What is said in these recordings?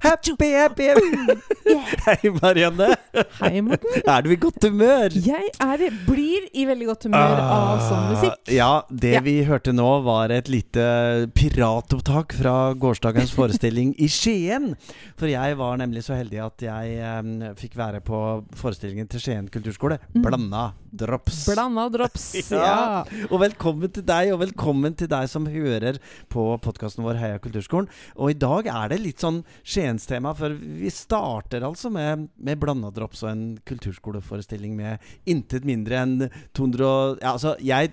Happy, happy, happy. Hei, Marianne. Hei, Morten. Er du i godt humør? Jeg er, blir i veldig godt humør av sånn musikk. Ja, det vi hørte nå, var et lite piratopptak fra gårsdagens forestilling i Skien. For jeg var nemlig så heldig at jeg fikk være på forestillingen til Skien kulturskole. Blanda drops. Blanda drops. Ja. ja. Og velkommen til deg, og velkommen til deg som hører på podkasten vår Heia kulturskolen. Og i dag er det litt sånn Skiens-tema, for vi starter altså med, med blanda drops og en kulturskoleforestilling med intet mindre enn 200 Ja, altså, jeg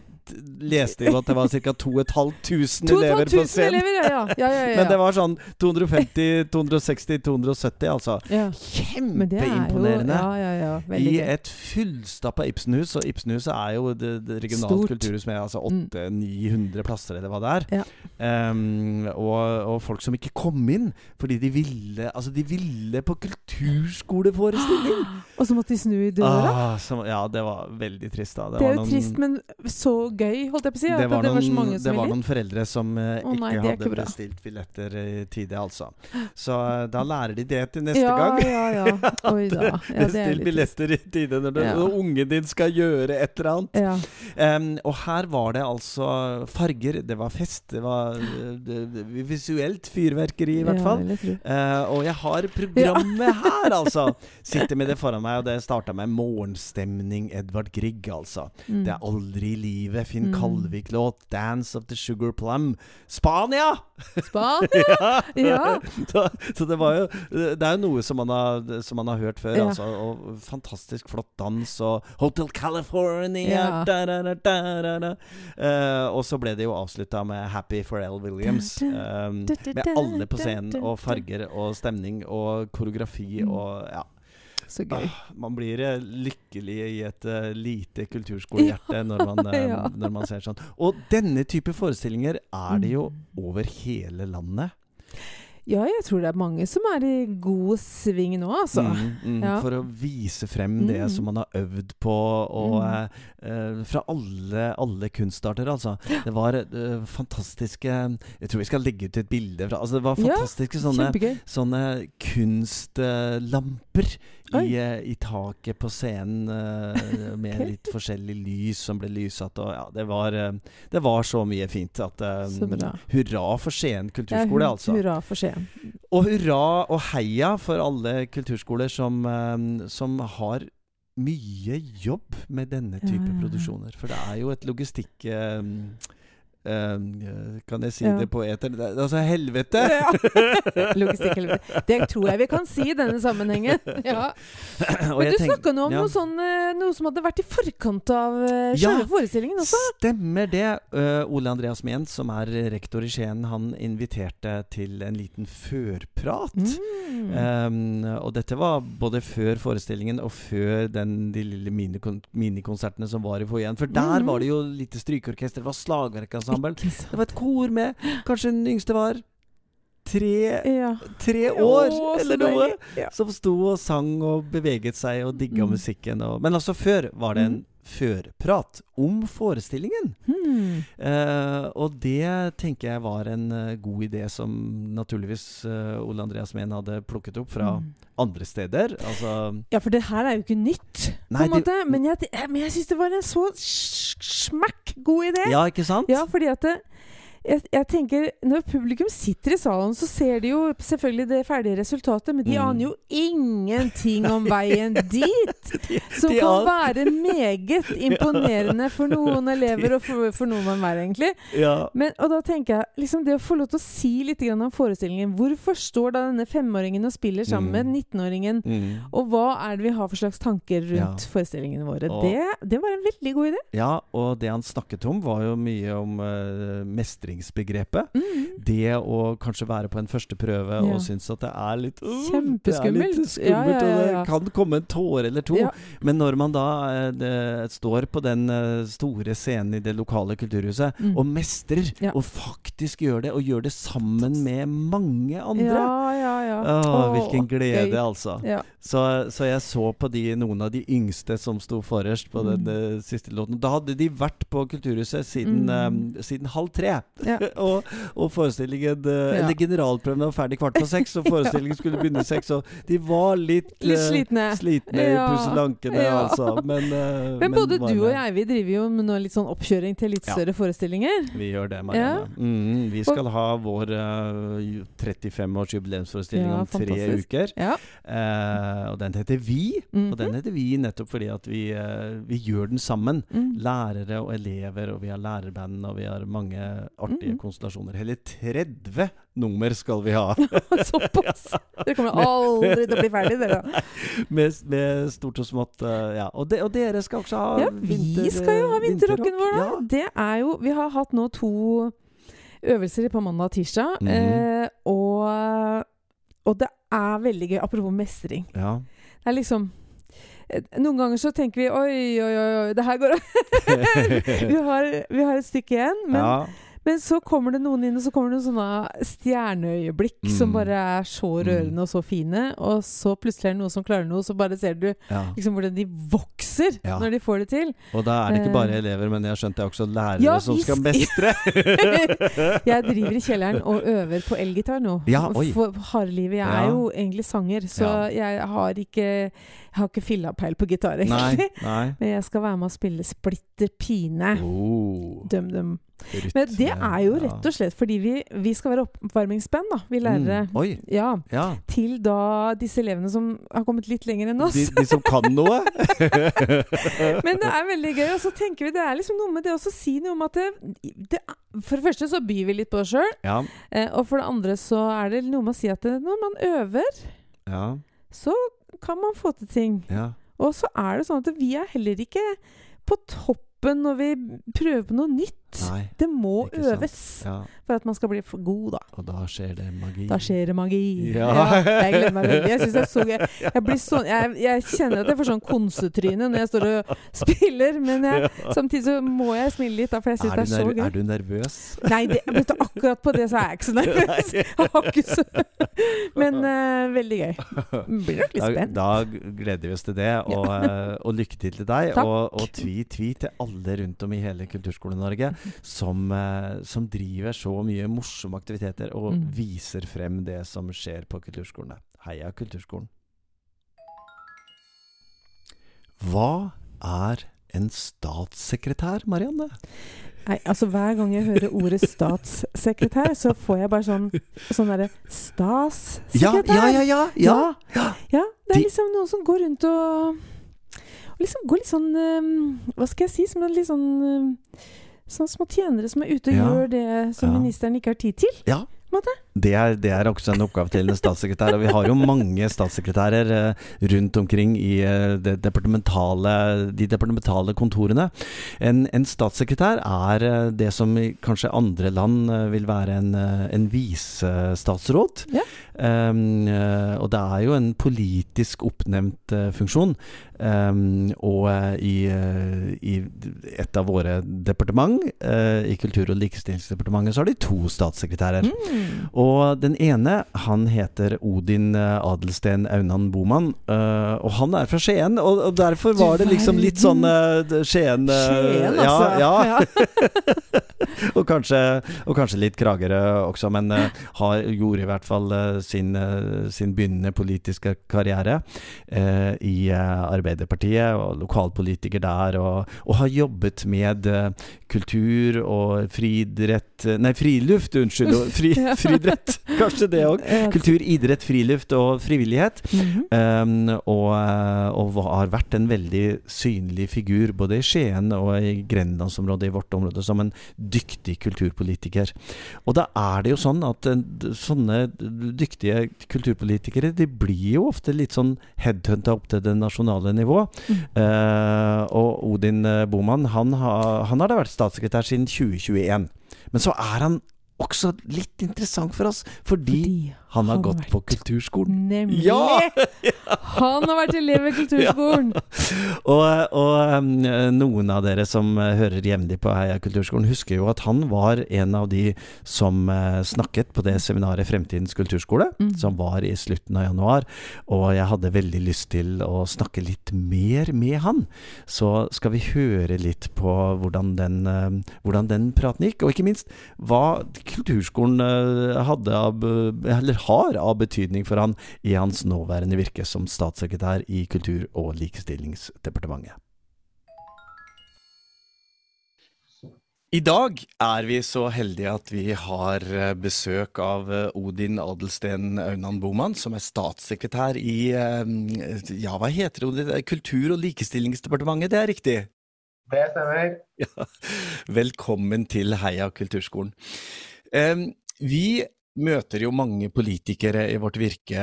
leste jo at det var ca. 2500 elever på 2500 scenen. elever, ja, ja. ja. Men det var sånn 250, 260, 270, altså. det er Kjempeimponerende. Ja, ja, ja. I et fullstappa Ibsenhus, og Ibsenhuset er jo det, det regionale Stort. kulturhus med altså Mm. 800-900 plasser, eller hva det er. Ja. Ehm, og, og folk som ikke kom inn fordi de ville Altså, de ville på kulturskoleforestilling! Og så måtte de snu i døra. Ah, som, ja, det var veldig trist, da. det er var jo trist, men så gøy, holdt jeg på å si. det At noen, det var det var noen foreldre som uh, oh, nei, ikke hadde ikke bestilt billetter i tide, altså. Så uh, da lærer de det til neste ja, gang. Ja, ja. Oi da. Ja, Bestill billetter i tide når, Ja. når ungen din skal gjøre et eller annet. Ja. Um, og her var det altså farger, det var fest, det var eh, det, visuelt fyrverkeri, i hvert fall. Eh, og jeg har programmet her, altså! Sitter med det foran meg, og det starta med 'Morgenstemning', Edvard Grieg, altså. Mm. Det er aldri i livet. Finn Mm. Kalvik-låt. 'Dance of the Sugar Plum'. Spania! Spania! ja! Ja. så, så det var jo Det er jo noe som man har, som man har hørt før. Ja. Altså, og fantastisk flott dans og Hotel California Ja. da, da, da, da, da, da. Eh, Og så ble det jo avslutta med Happy Pharrell Williams. Da, med alle på scenen, og farger og stemning og koreografi Mm. og ja. Så gøy. Ah, man blir eh, lykkelig i et uh, lite kulturskolehjerte når, man, uh, Ja. når man ser sånn. Og denne type forestillinger er det jo Mm. over hele landet. Ja, jeg tror det er mange som er i god sving nå, altså. Mm, mm, Ja. For å vise frem det Mm. som man har øvd på, og Mm. eh, eh, fra alle, alle kunstarter, altså. Det var eh, fantastiske Jeg tror vi skal legge ut et bilde fra Altså, det var Ja, fantastiske sånne, sånne kunstlamper Oi. I, eh, i taket på scenen, uh, med litt forskjellig lys som ble lysatt, og ja, det var, eh, det var så mye fint at eh, Så. Hurra for Skien Ja, kulturskole, hu- altså. Hurra for Skien. Og hurra og heia for alle kulturskoler som, som har mye jobb med denne type ja, ja. produksjoner. For det er jo et logistikk Kan jeg si Ja. det på eter? Det er, altså helvete! Ja. Logistikkhelvete. Det tror jeg vi kan si i denne sammenhengen. Ja. Men du snakka nå om noe, sånn, eh, noe som hadde vært i forkant av Ja. selve forestillingen også. Stemmer det. Uh, Ole Andreas Mient, som er rektor i Skien, han inviterte til en liten førprat. Mm. Um, og dette var både før forestillingen og før den, de lille minikon minikonsertene som var i foajeen. For der mm. var det jo lite strykeorkester, det var slagverk. Ikke sant. Det var et kor med Kanskje den yngste var tre, Ja. tre år, Å, eller noe. Ja. Som sto og sang og beveget seg og digga Mm. musikken. Og, men altså før var det en førprat om forestillingen. Hmm. Eh, og det tenker jeg var en uh, god idé som naturligvis uh, Ole Andreas Mehn hadde plukket opp fra hmm. andre steder. Altså Ja, for det her er jo ikke nytt, på en måte. Men jeg, jeg, men jeg syns det var en så Smakk god idé. Ja, ikke sant? Ja, fordi at det, jeg, jeg tenker Når publikum sitter i salen, så ser de jo selvfølgelig det ferdige resultatet, men de Mm. aner jo ingenting om veien dit! Som de kan være meget imponerende for noen elever og for, for noen er egentlig. Ja. Men, og da tenker jeg liksom det å få lov til å si litt om forestillingen. Hvorfor står da denne femåringen og spiller sammen med Mm. 19-åringen? Mm. Og hva er det vi har for slags tanker rundt Ja. forestillingene våre? Og- Det, det var en veldig god idé. ja, og det han snakket om, var jo mye om eh, mestringsbegrepet. Mm. Det å kanskje være på en første prøve Ja. og synes at det er litt uh, Det er litt skummelt, Ja, ja, og det kan komme en tåre eller to. Men når man da eh, det, står på den eh, store scenen i det lokale kulturhuset Mm. og mestrer, og faktisk gjør det, og gjør det sammen med mange andre Ja, ja. Åh, hvilken glede, gøy. altså. Ja. Så, så jeg så på de, noen av de yngste som sto forrest på Mm. den eh, siste låten. Da hadde de vært på Kulturhuset siden, Mm. um, siden halv tre. Ja. og, og forestillingen eh, Ja. Eller generalprøven var ferdig kvart på seks, og forestillingen skulle begynne seks, og de var litt, Litt eh, slitne. slitne Ja, pusselankene, altså. Men, uh, Men både du og jeg vi driver jo med litt sånn oppkjøring til litt større forestillinger. Vi gjør det, Marianne. Mm, vi skal ha vår uh, 35-års jubileumsforestilling Ja, om tre fantastisk. uker. Ja. Uh, og den heter Vi. Mhm. Og den heter Vi nettopp fordi at vi, uh, vi gjør den sammen. Mm. Lærere og elever, og vi har lærerband, og vi har mange artige Mhm. konstellasjoner. Hele 30 nummer skal vi ha! Såpass! Dere kommer aldri til å bli ferdig, dere. med, med stort og smått. uh, ja. og, de, og dere skal også ha Ja, vi vinter, skal jo ha vinterrocken vår, da. Ja. Det er jo Vi har hatt nå to øvelser på mandag og tirsdag. Mhm. eh, og, og det er veldig gøy. Apropos mestring. Ja. Det er liksom eh, Noen ganger så tenker vi oi, oi, oi, oi det her går vi, har, vi har et stykke igjen. Men, ja. Men så kommer det noen inn, og så kommer det noen sånne stjerneøyeblikk Mm. som bare er så Mm. rørende og så fine. Og så plutselig er det noen som klarer noe, så bare ser du ja. liksom hvordan de vokser Ja. når de får det til. Og da er det ikke bare Eh. elever, men jeg har skjønt det er også lærere Ja, som skal mestre. Jeg driver i kjelleren og øver på elgitar nå. Ja. For hardlivet. Jeg er jo egentlig sanger, så jeg har ikke Jeg har ikke fillapeil på gitar, egentlig. nei. Men jeg skal være med og spille splitter pine. Oh, Dum, dum. Rytme. Men det er jo rett og slett fordi vi, vi skal være oppvarmingsspenn, da. Vi lærere. Mm. Ja. Ja. Til da disse elevene som har kommet litt lenger enn oss. De, de som kan noe. Men det er veldig gøy. Og så tenker vi det er liksom noe med det å si noe om at det, det For det første så byr vi litt på oss sjøl. ja. Eh, og for det andre så er det noe med å si at det, når man øver, Ja. så kan man få til ting. Ja. Og så er det sånn at vi er heller ikke på toppen når vi prøver på noe nytt. Nei. Det må øves Ja. for at man skal bli god, da. Og da skjer det magi. Da skjer det magi. Ja. jeg gleder meg veldig. Jeg er så. Jeg, blir sånn, jeg, jeg kjenner at jeg får sånn konsetryne når jeg står og spiller, men jeg, samtidig så må jeg smile litt, da, for jeg syns det du er så gøy. er du nervøs? Nei, det, vet du, akkurat på det så er jeg ikke så nervøs. Så Men uh, veldig gøy. Blir nok litt Da, spent. da gleder vi oss til det, og, eh, og lykke til til deg. Takk. Og, og tvi tvi til alle rundt om i hele Kulturskole-Norge som, eh, som driver så mye morsomme aktiviteter og Mm. viser frem det som skjer på kulturskolene. Heia Kulturskolen. Hva er en statssekretær, Marianne? Nei, altså Hver gang jeg hører ordet statssekretær, så får jeg bare sånn Sånn derre Ja, Statssekretær! ja, ja, ja! ja. ja. Ja, det er liksom noen som går rundt og, og liksom går litt sånn eh, Hva skal jeg si? Som en litt sånn eh, Sånn små tjenere som er ute og Ja. gjør det som ministeren ikke har tid til. Ja. måte. Det er, det er også en oppgave til en statssekretær. Og vi har jo mange statssekretærer eh, rundt omkring i eh, departementale, de departementale kontorene. En, en statssekretær er eh, det som i kanskje andre land vil være en, en visestatsråd. Ja. Um, og det er jo en politisk oppnevnt funksjon. Um, og i, i et av våre departement, i Kultur- og likestillingsdepartementet, så har de to statssekretærer. Mm. Og den ene, han heter Odin eh, Adelsten Aunan Boman. eh, og han er fra Skien, og, og derfor var det liksom litt sånn eh, Skien Skien, altså. Ja, ja. Og, kanskje, og kanskje litt Kragerø også, men eh, har, gjorde i hvert fall eh, sin, eh, sin begynnende politiske karriere eh, i Arbeiderpartiet, og lokalpolitiker der, og, og har jobbet med kultur og friidrett Nei, friluft, unnskyld. Fri, Ja. friidrett, kanskje det òg. Kultur, idrett, friluft og frivillighet. Um, og, og har vært en veldig synlig figur både i Skien og i Grenlandsområdet, i vårt område, som en dyktig kulturpolitiker. Og da er det jo sånn at eh, sånne dyktige kulturpolitikere, de blir jo ofte litt sånn headhunta opp til det nasjonale nivået. Mm. Eh, og Odin eh, Boman, han, ha, han har da vært statssekretær siden 2021. Men så er han også litt interessant for oss, fordi, Fordi han har han gått på kulturskolen. Nemlig! Ja! Han har vært elev ved kulturskolen! Og, og um, noen av dere som uh, hører jevnlig på Heia kulturskolen, husker jo at han var en av de som uh, snakket på det seminaret Fremtidens kulturskole, Mm. som var i slutten av januar. Og jeg hadde veldig lyst til å snakke litt mer med han. Så skal vi høre litt på hvordan den, uh, hvordan den praten gikk, og ikke minst hva kulturskolen uh, hadde av, eller har av betydning for han i hans nåværende virke som statssekretær i Kultur- og likestillingsdepartementet. I dag er vi så heldige at vi har eh, besøk av eh, Odin Adelsten Aunan Boman, som er statssekretær i eh, ja, hva heter det, Kultur- og likestillingsdepartementet, det er riktig? Det stemmer. Ja. Velkommen til Heia kulturskolen. Vi møter jo mange politikere i vårt virke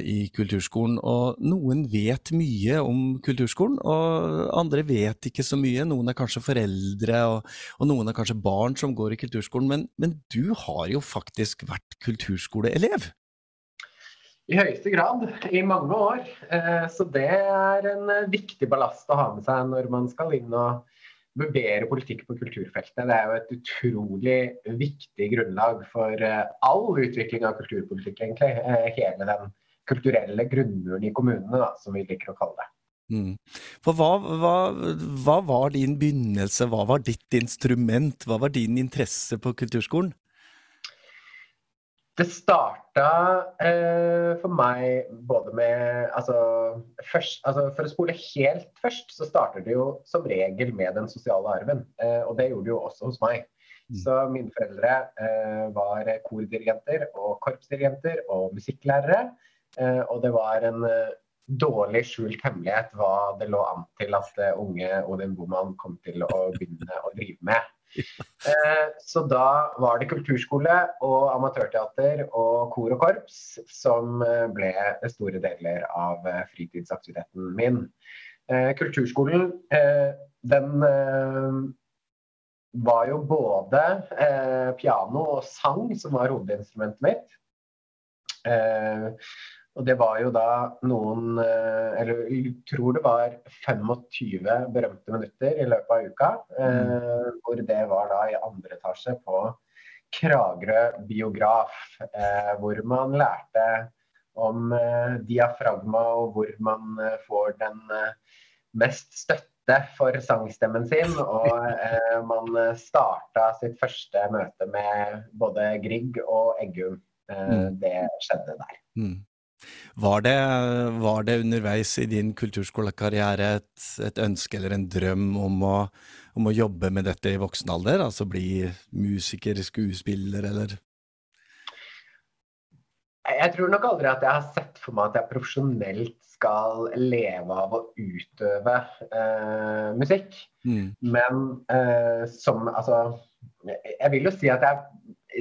i kulturskolen, og noen vet mye om kulturskolen, og andre vet ikke så mye. Noen er kanskje foreldre, og, og noen er kanskje barn som går i kulturskolen, men, men du har jo faktisk vært kulturskoleelev. I høyeste grad, i mange år. Eh, Så det er en eh, viktig ballast å ha med seg når man skal inn og vurdere politikk på kulturfeltet. Det er jo et utrolig viktig grunnlag for eh, all utvikling av kulturpolitikk, egentlig. Eh, Hele den kulturelle grunnmuren i kommunene, da, som vi liker å kalle det. Mm. For hva, hva, hva var din begynnelse, hva var ditt instrument, hva var din interesse på kulturskolen? Det starta eh, for meg både med altså, først, altså, For å spole helt først, så starter det jo som regel med den sosiale arven. Eh, og det gjorde det jo også hos meg. Mm. Så mine foreldre eh, var kordirigenter og korpsdirigenter og musikklærere. Eh, og det var en eh, dårlig skjult hemmelighet hva det lå an til at eh, unge Odin Boman kom til å begynne å drive med. Eh, så da var det kulturskole og amatørteater og kor og korps som eh, ble store deler av eh, fritidsaktiviteten min. Kulturskolen, den var jo både piano og sang som var hovedinstrumentet mitt. Og det var jo da noen eh, Eller jeg tror det var 25 berømte minutter i løpet av uka. Eh, hvor det var da i andre etasje på Kragerø biograf. Eh, hvor man lærte om eh, diafragma og hvor man eh, får den eh, mest støtte for sangstemmen sin. Og man starta sitt første møte med både Grieg og Eggum. Eh, Mm. Det skjedde der. Mm. Var det, var det underveis i din kulturskolekarriere et, et ønske eller en drøm om å, om å jobbe med dette i voksen alder? Altså bli musiker, skuespiller, eller Jeg tror nok aldri at jeg har sett for meg at jeg profesjonelt skal leve av å utøve eh, musikk. mm. Men eh, som Altså, jeg vil jo si at jeg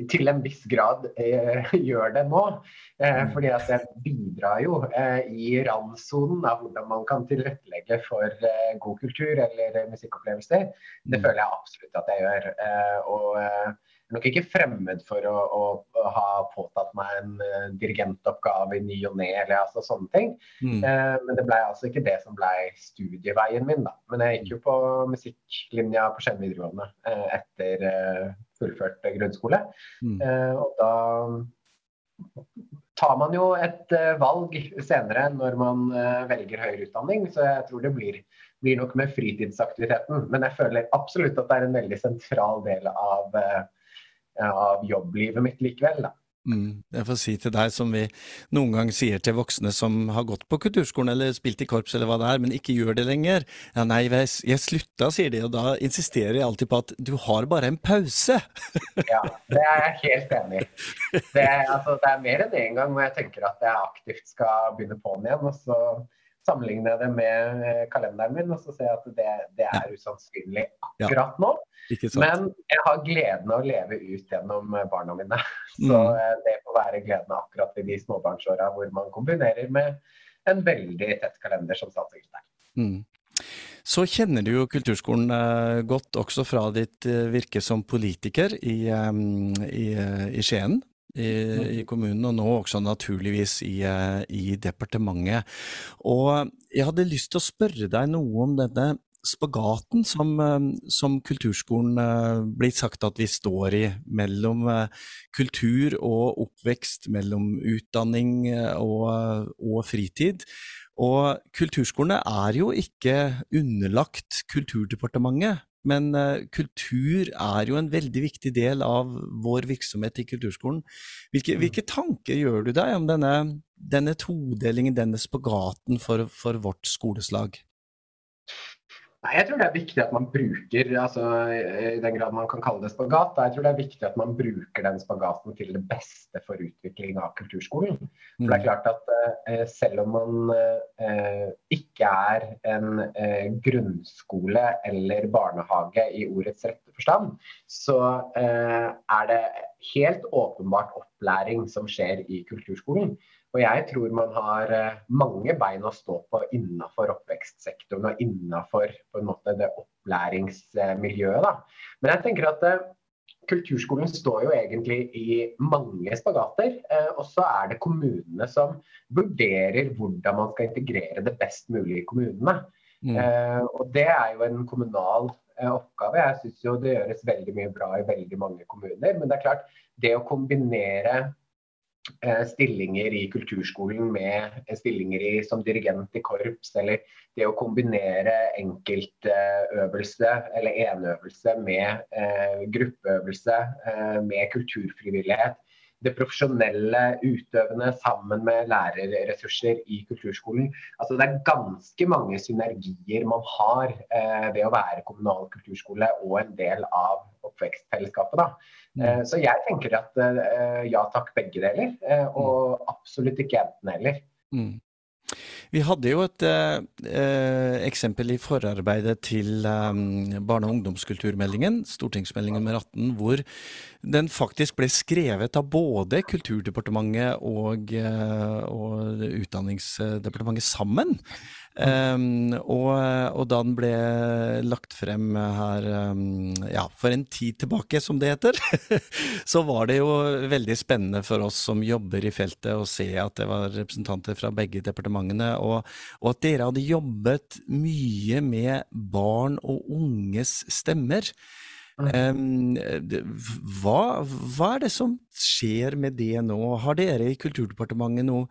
til en viss grad eh, gjør det nå. Eh, Mm. fordi at jeg bidrar jo eh, i randsonen av hvordan man kan tilrettelegge for eh, god kultur eller eh, musikkopplevelser. Det Mm. føler jeg absolutt at jeg gjør. Eh, og eh, jeg er nok ikke fremmed for å, å, å ha påtatt meg en dirigentoppgave i ny og ne, eller altså sånne ting. Mm. Eh, men det ble altså ikke det som ble studieveien min, da. Men jeg gikk jo på musikklinja på Skien videregående etter fullført grunnskole. Mm. Eh, og da tar man jo et eh, valg senere når man eh, velger høyere utdanning, så jeg tror det blir, blir nok med fritidsaktiviteten. Men jeg føler absolutt at det er en veldig sentral del av, av jobblivet mitt likevel. da. Mm. Jeg får si til deg som vi noen gang sier til voksne som har gått på kulturskolen eller spilt i korps eller hva det er, men ikke gjør det lenger. Ja, nei, jeg, slutta, sier de, og da insisterer jeg alltid på at du har bare en pause. Ja, det er jeg helt enig i. Det, altså, det er mer enn én gang hvor jeg tenker at jeg aktivt skal begynne på'n igjen. og så sammenligner jeg det med eh, kalenderen min, og så ser jeg at det, det er usannsynlig akkurat nå. Ja. Men jeg har gleden av å leve ut gjennom eh, barna mine. Så Mm. eh, det får være gleden akkurat i de småbarnsåra hvor man kombinerer med en veldig tett kalender som statssekretær. Mm. Så kjenner du jo kulturskolen godt også fra ditt virke som politiker i, i, i Skien. I, i, kommunen, og nå også naturligvis i, i, departementet. Og jeg hadde lyst til å spørre deg noe om denne spagaten som, som kulturskolen blir sagt at vi står i, mellom kultur og oppvekst, mellom utdanning og, og fritid. Og kulturskolene er jo ikke underlagt Kulturdepartementet, men uh, kultur er jo en veldig viktig del av vår virksomhet i kulturskolen. Hvilke, mm. hvilke tanker gjør du deg om denne, denne todelingen, denne spagaten for, for vårt skoleslag? Nei, Jeg tror det er viktig at man bruker, altså i den grad man kan kalle det spagat, jeg tror det er viktig at man bruker den spagaten til det beste for utvikling av kulturskolen. For det er mm. klart at eh, Selv om man eh, ikke er en eh, grunnskole eller barnehage i ordets rette forstand, så eh, er det helt åpenbart opplæring som skjer i kulturskolen. Og jeg tror man har eh, mange bein å stå på innenfor oppvekstsektoren og innenfor det opplæringsmiljøet. Da. Men jeg tenker at eh, kulturskolen står jo egentlig i mange spagater. Eh, og så er det kommunene som vurderer hvordan man skal integrere det best mulig i kommunene. Mm. og det er jo en kommunal oppgave. Jeg syns jo det gjøres veldig mye bra i veldig mange kommuner. Men det er klart, det å kombinere stillinger i kulturskolen med stillinger i, som dirigent i korps, eller det å kombinere enkeltøvelse eller enøvelse med eh, gruppeøvelse, eh, med kulturfrivillighet. Det profesjonelle utøvende sammen med lærerressurser i kulturskolen. Altså Det er ganske mange synergier man har eh, ved å være kommunal kulturskole og en del av oppvekstfellesskapet. da. Mm. Eh, så jeg tenker at eh, ja takk, begge deler. Eh, og mm. absolutt ikke enten heller. Mm. Vi hadde jo et eh, eksempel i forarbeidet til eh, barne- og ungdomskulturmeldingen, stortingsmeldingen nummer 18, hvor den faktisk ble skrevet av både Kulturdepartementet og, og Utdanningsdepartementet sammen. Um, og, og, da den ble lagt frem her um, ja, for en tid tilbake, som det heter, så var det jo veldig spennende for oss som jobber i feltet å se at det var representanter fra begge departementene, og, og at dere hadde jobbet mye med barn og unges stemmer. Um, hva, hva, er det som skjer med det nå? Har dere i Kulturdepartementet noe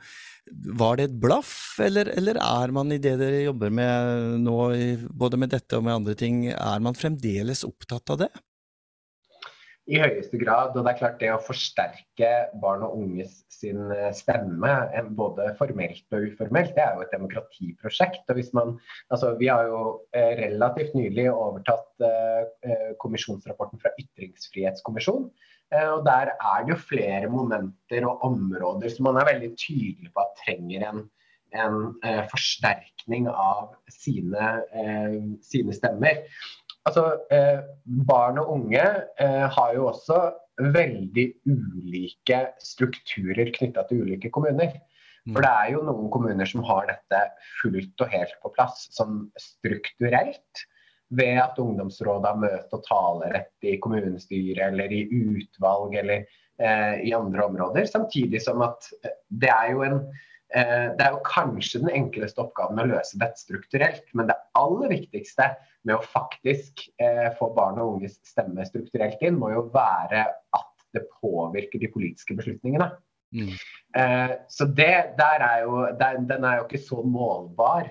var det et blaff, eller, eller, er man i det dere jobber med nå, både med dette og med andre ting, er man fremdeles opptatt av det? I høyeste grad. Og det er klart det å forsterke barn og unges sin eh, stemme, både formelt og uformelt, det er jo et demokratiprosjekt. Og hvis man, altså Vi har jo eh, relativt nylig overtatt eh, kommisjonsrapporten fra Ytringsfrihetskommisjonen. Og Der er det jo flere momenter og områder som man er veldig tydelig på at trenger en, en eh, forsterkning av sine, sine stemmer. Altså, eh, Barn og unge eh, har jo også veldig ulike strukturer knytta til ulike kommuner. For mm. det er jo noen kommuner som har dette fullt og helt på plass, som strukturelt ved at ungdomsrådet har møte- og talerett i kommunestyret eller i utvalg eller eh, i andre områder. Samtidig som at det er jo en det er jo kanskje den enkleste oppgaven å løse dette strukturelt, men det aller viktigste med å faktisk eh, få barn og unges stemme strukturelt inn, må jo være at det påvirker de politiske beslutningene. Mm. Eh, så det er jo, den er jo ikke så målbar.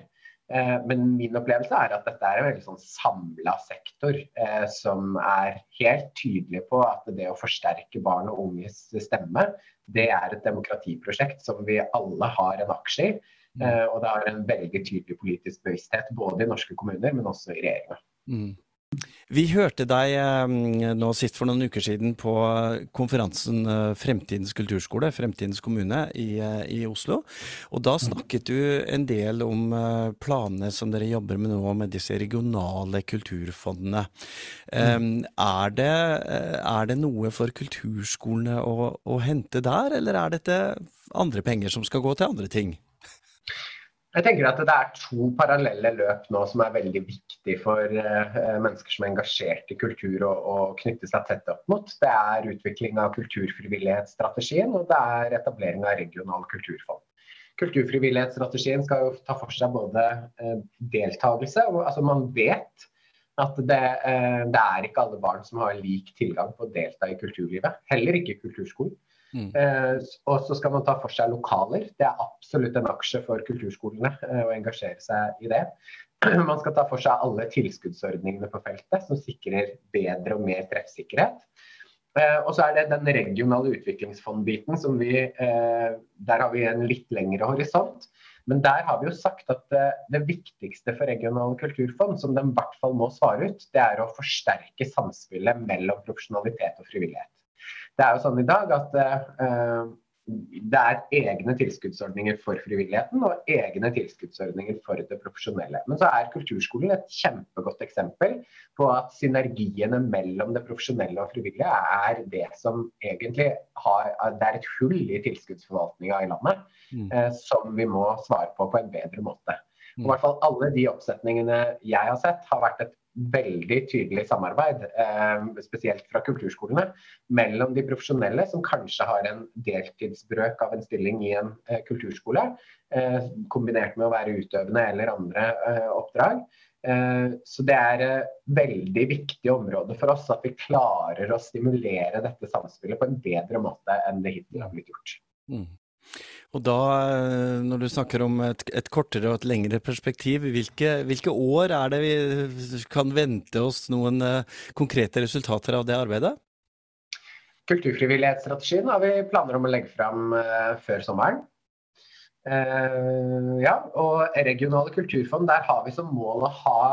Eh, men min opplevelse er at dette er en veldig sånn samla sektor eh, som er helt tydelig på at det å forsterke barn og unges stemme, det er et demokratiprosjekt som vi alle har en aksje i. Mm. Eh, og det har en veldig tydelig politisk bevissthet både i norske kommuner, men også i regjeringa. Mm. Vi hørte deg eh, nå sist for noen uker siden på konferansen eh, Fremtidens kulturskole, Fremtidens kommune i, eh, i, Oslo. Og da snakket du en del om planene som dere jobber med nå med disse regionale kulturfondene. Mm. Er, det, er, det, noe for kulturskolene å, å hente der, eller er dette andre penger som skal gå til andre ting? Jeg tenker at Det er to parallelle løp nå som er veldig viktig for uh, mennesker som er engasjert i kultur å, å knytte seg tett opp mot. Det er utvikling av kulturfrivillighetsstrategien og det er etablering av regionale kulturfond. Kulturfrivillighetsstrategien skal jo ta for seg både uh, deltakelse og altså Man vet at det, uh, det er ikke alle barn som har lik tilgang på å delta i kulturlivet. Heller ikke kulturskolen. Mm. Eh, og så skal man ta for seg lokaler. Det er absolutt en aksje for kulturskolene eh, å engasjere seg i det. Man skal ta for seg alle tilskuddsordningene på feltet som sikrer bedre og mer treffsikkerhet. Eh, og så er det den regionale utviklingsfondbiten som vi eh, Der har vi en litt lengre horisont. Men der har vi jo sagt at det, eh, det viktigste for regionale kulturfond, som de i hvert fall må svare ut, det er å forsterke samspillet mellom profesjonalitet og frivillighet. Det er jo sånn i dag at uh, det er egne tilskuddsordninger for frivilligheten og egne tilskuddsordninger for det profesjonelle. Men så er kulturskolen et kjempegodt eksempel på at synergiene mellom det profesjonelle og frivillige er det som egentlig har Det er et hull i tilskuddsforvaltninga i landet mm. eh, som vi må svare på på en bedre måte. Og i hvert fall Alle de oppsetningene jeg har sett, har vært et veldig tydelig samarbeid, eh, spesielt fra kulturskolene, mellom de profesjonelle, som kanskje har en deltidsbrøk av en stilling i en eh, kulturskole, eh, kombinert med å være utøvende eller andre oppdrag. Så det er et veldig viktig område for oss at vi klarer å stimulere dette samspillet på en bedre måte enn det hittil har blitt gjort. Mm. Og da, eh, når du snakker om et, et kortere og et lengre perspektiv, hvilke, hvilke, år er det vi kan vente oss noen uh, konkrete resultater av det arbeidet? Kulturfrivillighetsstrategien har vi planer om å legge fram før sommeren. Uh, ja, og regionale kulturfond, der har vi som mål å ha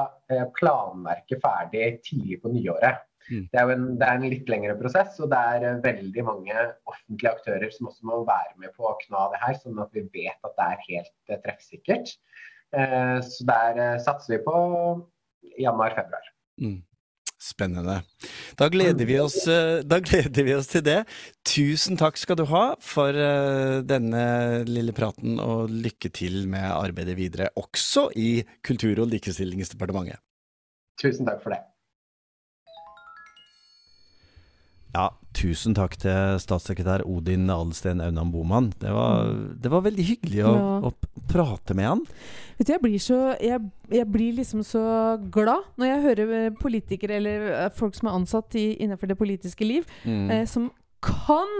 planverket ferdig tidlig på nyåret. Mm. Det er jo en, det er en, litt lengre prosess, og det er eh, veldig mange offentlige aktører som også må være med på å kna det her, sånn at vi vet at det er helt uh, treffsikkert. Uh, så der satser vi på januar-februar. Mm. Spennende. Da gleder, vi oss, da gleder vi oss til det. Tusen takk skal du ha for denne lille praten, og lykke til med arbeidet videre, også i Kultur- og likestillingsdepartementet. Tusen takk for det. Ja, tusen takk til statssekretær Odin Adelsten Aunan Boman. Det var, det var veldig hyggelig å, ja. å, prate med han. Vet du, jeg blir, så, jeg, jeg blir liksom så glad når jeg hører politikere eller eh, folk som er ansatt i, innenfor det politiske liv, mm. eh, som kan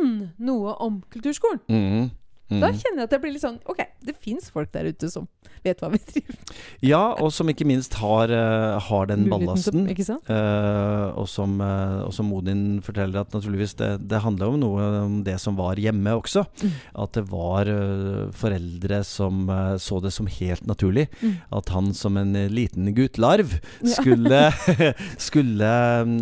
noe om kulturskolen. Mm. Mm. Da kjenner jeg at jeg blir litt sånn Ok, det fins folk der ute som vet hva vi driver med. Ja, og som ikke minst har, uh, har den ballasten. Uh, og, som, uh, og som Odin forteller at naturligvis det, det handler om noe om det som var hjemme også. Mm. At det var foreldre som så det som helt naturlig. Mm. At han som en liten guttlarv skulle, ja. skulle,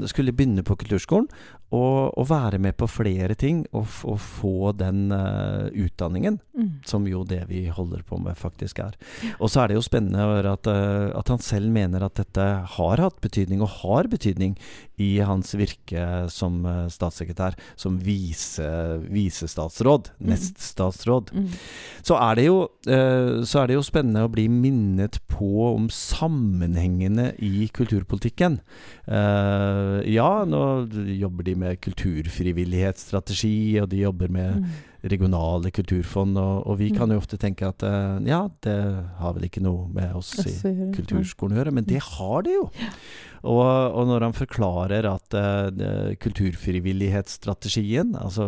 skulle begynne på kulturskolen å, være med på flere ting og, og få den uh, utdanningen, mm. som jo det vi holder på med faktisk er. Og så er det jo spennende å høre at, uh, at, han selv mener at dette har hatt betydning, og har betydning, i hans virke som uh, statssekretær, som visestatsråd, mm. neststatsråd. Mm. Så, er det jo, så er det jo spennende å bli minnet på om sammenhengene i kulturpolitikken. ja, nå jobber de med kulturfrivillighetsstrategi, og de jobber med mm. Regionale kulturfond. Og, og vi kan jo ofte tenke at uh, ja, det har vel ikke noe med oss i kulturskolen å gjøre, men det har det jo. Og, og når han forklarer at uh, kulturfrivillighetsstrategien, altså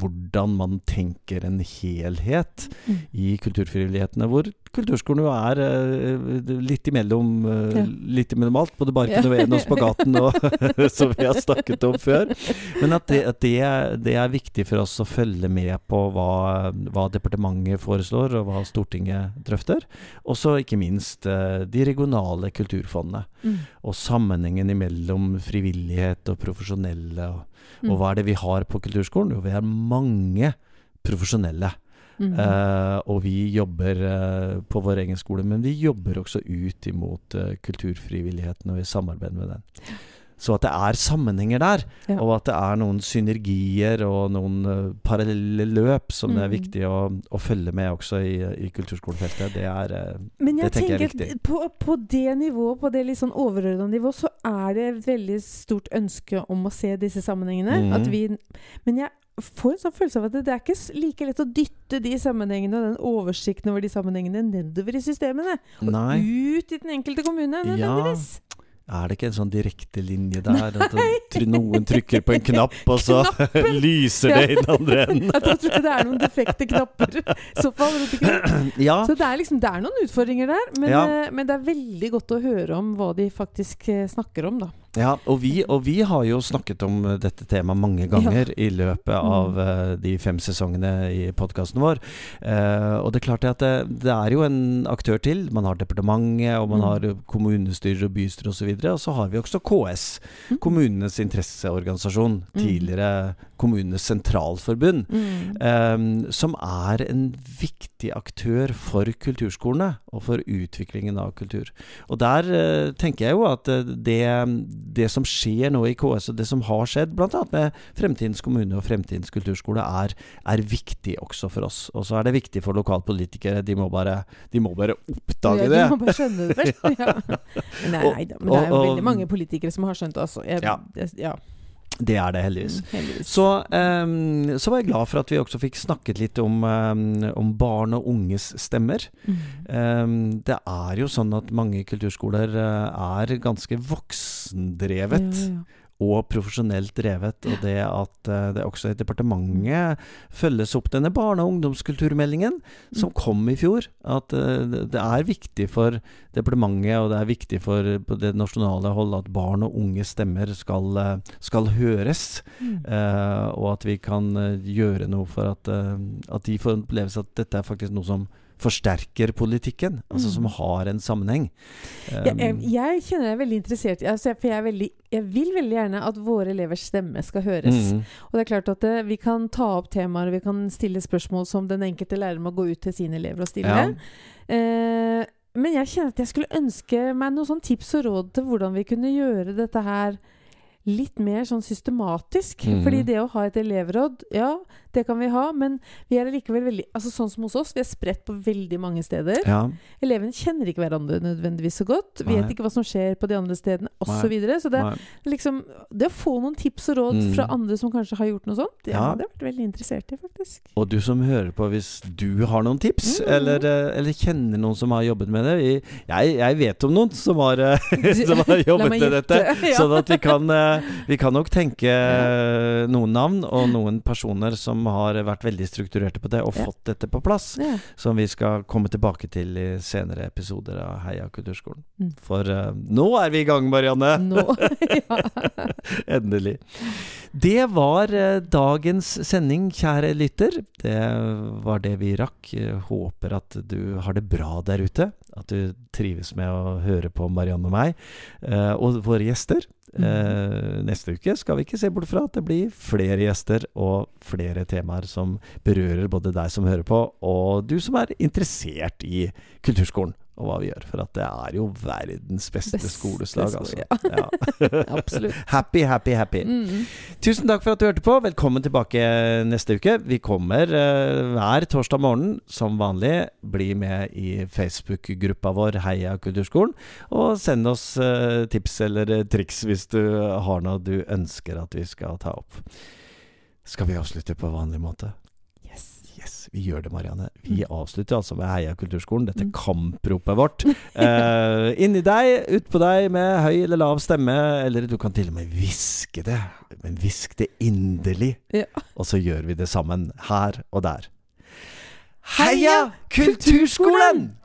hvordan man tenker en helhet mm. i kulturfrivillighetene, hvor kulturskolen jo er uh, litt, imellom, uh, ja. litt imellom alt, både Barken og Spagaten, og, som vi har snakket om før. Men at, det, at det, det, er viktig for oss å følge med på hva, hva departementet foreslår, og hva Stortinget drøfter. Og så ikke minst de regionale kulturfondene. Mm. Og sammenhengen mellom frivillighet og profesjonelle. Og, mm. og, hva er det vi har på kulturskolen? Jo, vi har mange profesjonelle. Mm. Uh, og vi jobber uh, på vår egen skole, men vi jobber også ut imot uh, kulturfrivilligheten og i samarbeid med den. Så at det er sammenhenger der, Ja. og at det er noen synergier og noen uh, parallelle løp som det er Mm. viktig å, å følge med også i, i kulturskolefeltet, det er uh, Det tenker jeg er viktig. på, på det nivået, på det litt sånn overordna nivå, så er det et veldig stort ønske om å se disse sammenhengene. Mm. At vi, men jeg får en sånn følelse av at det, det er ikke like lett å dytte de sammenhengene og den oversikten over de sammenhengene nedover i systemene. Nei. Ut i den enkelte kommune, Ja. Er det ikke en sånn direkte linje der? At noen trykker på en knapp, og så lyser det i den andre enden? jeg tror det er noen defekte knapper. Så. Ja. Så det er liksom, det er noen utfordringer der, men, Ja. eh, men det er veldig godt å høre om hva de faktisk eh, snakker om, da. Ja, og vi, og vi har jo snakket om eh, dette temaet mange ganger i løpet av uh, de fem sesongene i podkasten vår. Uh, og det er klart at det, det er jo en aktør til. Man har departementet, og man Mm. har kommunestyrer og bystyrer osv. Og, så og så har vi også KS, Mm. kommunenes interesseorganisasjon. Mm. Tidligere Kommunenes Sentralforbund. Mm. um, som er en viktig aktør for kulturskolene og for utviklingen av kultur. Og der uh, tenker jeg jo at eh, det, det som skjer nå i KS, og det som har skjedd, bl.a. med Fremtidens kommune og Fremtidens kulturskole, er, er viktig også for oss. Og så er det viktig for lokalpolitikere. De må bare, de må bare oppdage ja, det. Du må bare skjønne det først. Ja. Nei, da, men det er jo veldig mange politikere som har skjønt det også. Jeg, Ja. Jeg, ja. Det er det heldigvis. Mm, heldigvis. Så, um, så var jeg glad for at vi også fikk snakket litt om, um, om barn og unges stemmer. Mm. Um, det er jo sånn at mange kulturskoler eh, er ganske voksendrevet. Ja, ja. Og profesjonelt drevet. Og det at eh, det også i departementet følges opp denne barne- og ungdomskulturmeldingen som kom i fjor. At eh, det er viktig for departementet, og det er viktig for det nasjonale hold at barn og unge stemmer skal, eh, skal høres. Mm. Eh, og at vi kan gjøre noe for at, at de får en opplevelse at dette er faktisk noe som forsterker politikken. Altså Mm. som har en sammenheng. Ja, jeg, Um, jeg kjenner jeg er veldig interessert altså, For jeg, veldig, jeg vil veldig gjerne at våre elevers stemme skal høres. mm, Og det er klart at eh, Vi kan ta opp temaer vi kan stille spørsmål som den enkelte lærer må gå ut til sine elever og stille. Ja. Uh, men jeg kjenner at jeg skulle ønske meg noen sånn tips og råd til hvordan vi kunne gjøre dette her litt mer sånn systematisk. Mm. Fordi det å ha et elevråd, ja, det kan vi ha, men vi er likevel veldig Altså sånn som hos oss, vi er spredt på veldig mange steder. ja. Elevene kjenner ikke hverandre nødvendigvis så godt. Nei. Vet ikke hva som skjer på de andre stedene, osv. Så, videre. så det, liksom, det å få noen tips og råd Mm. fra andre som kanskje har gjort noe sånt, det Ja. hadde jeg vært veldig interessert i, faktisk. Og du som hører på, hvis du har noen tips, Mm. eller, eh, eller kjenner noen som har jobbet med det Jeg, jeg vet om noen som har, eh, som har jobbet med dette. Ja. Sånn at vi kan, eh, vi kan nok tenke eh, noen navn og noen personer som har vært veldig strukturerte på det og fått dette på plass. Som vi skal komme tilbake til i senere episoder av Heia kulturskolen. Mm. For uh, nå er vi i gang, Marianne! Nå. ja. Endelig. Det var eh, dagens sending, kjære lytter. Det var det vi rakk. Håper at du har det bra der ute. At du trives med å høre på Marianne og meg, eh, og våre gjester. Mm. neste uke skal vi ikke se bort fra at det blir flere gjester og flere temaer som berører både deg som hører på, og du som er interessert i kulturskolen. Og hva vi gjør. For at det er jo verdens beste, Beste skoleslag, skole, altså. ja. Ja. Absolutt. Happy, happy, happy. Mm. Tusen takk for at du hørte på. Velkommen tilbake neste uke. Vi kommer uh, hver torsdag morgen som vanlig. Bli med i Facebook-gruppa vår Heia kulturskolen. Og send oss uh, tips eller eh, triks hvis du har noe du ønsker at vi skal ta opp. Skal vi avslutte på vanlig måte? Yes. Vi gjør det, Marianne. Vi Mm. avslutter altså med Heia kulturskolen, dette Mm. kampropet vårt. Uh, inni deg, utpå deg med høy eller lav stemme, eller du kan til og med hviske det. Men hvisk det inderlig. Ja. Og så gjør vi det sammen, her og der. Heia kulturskolen!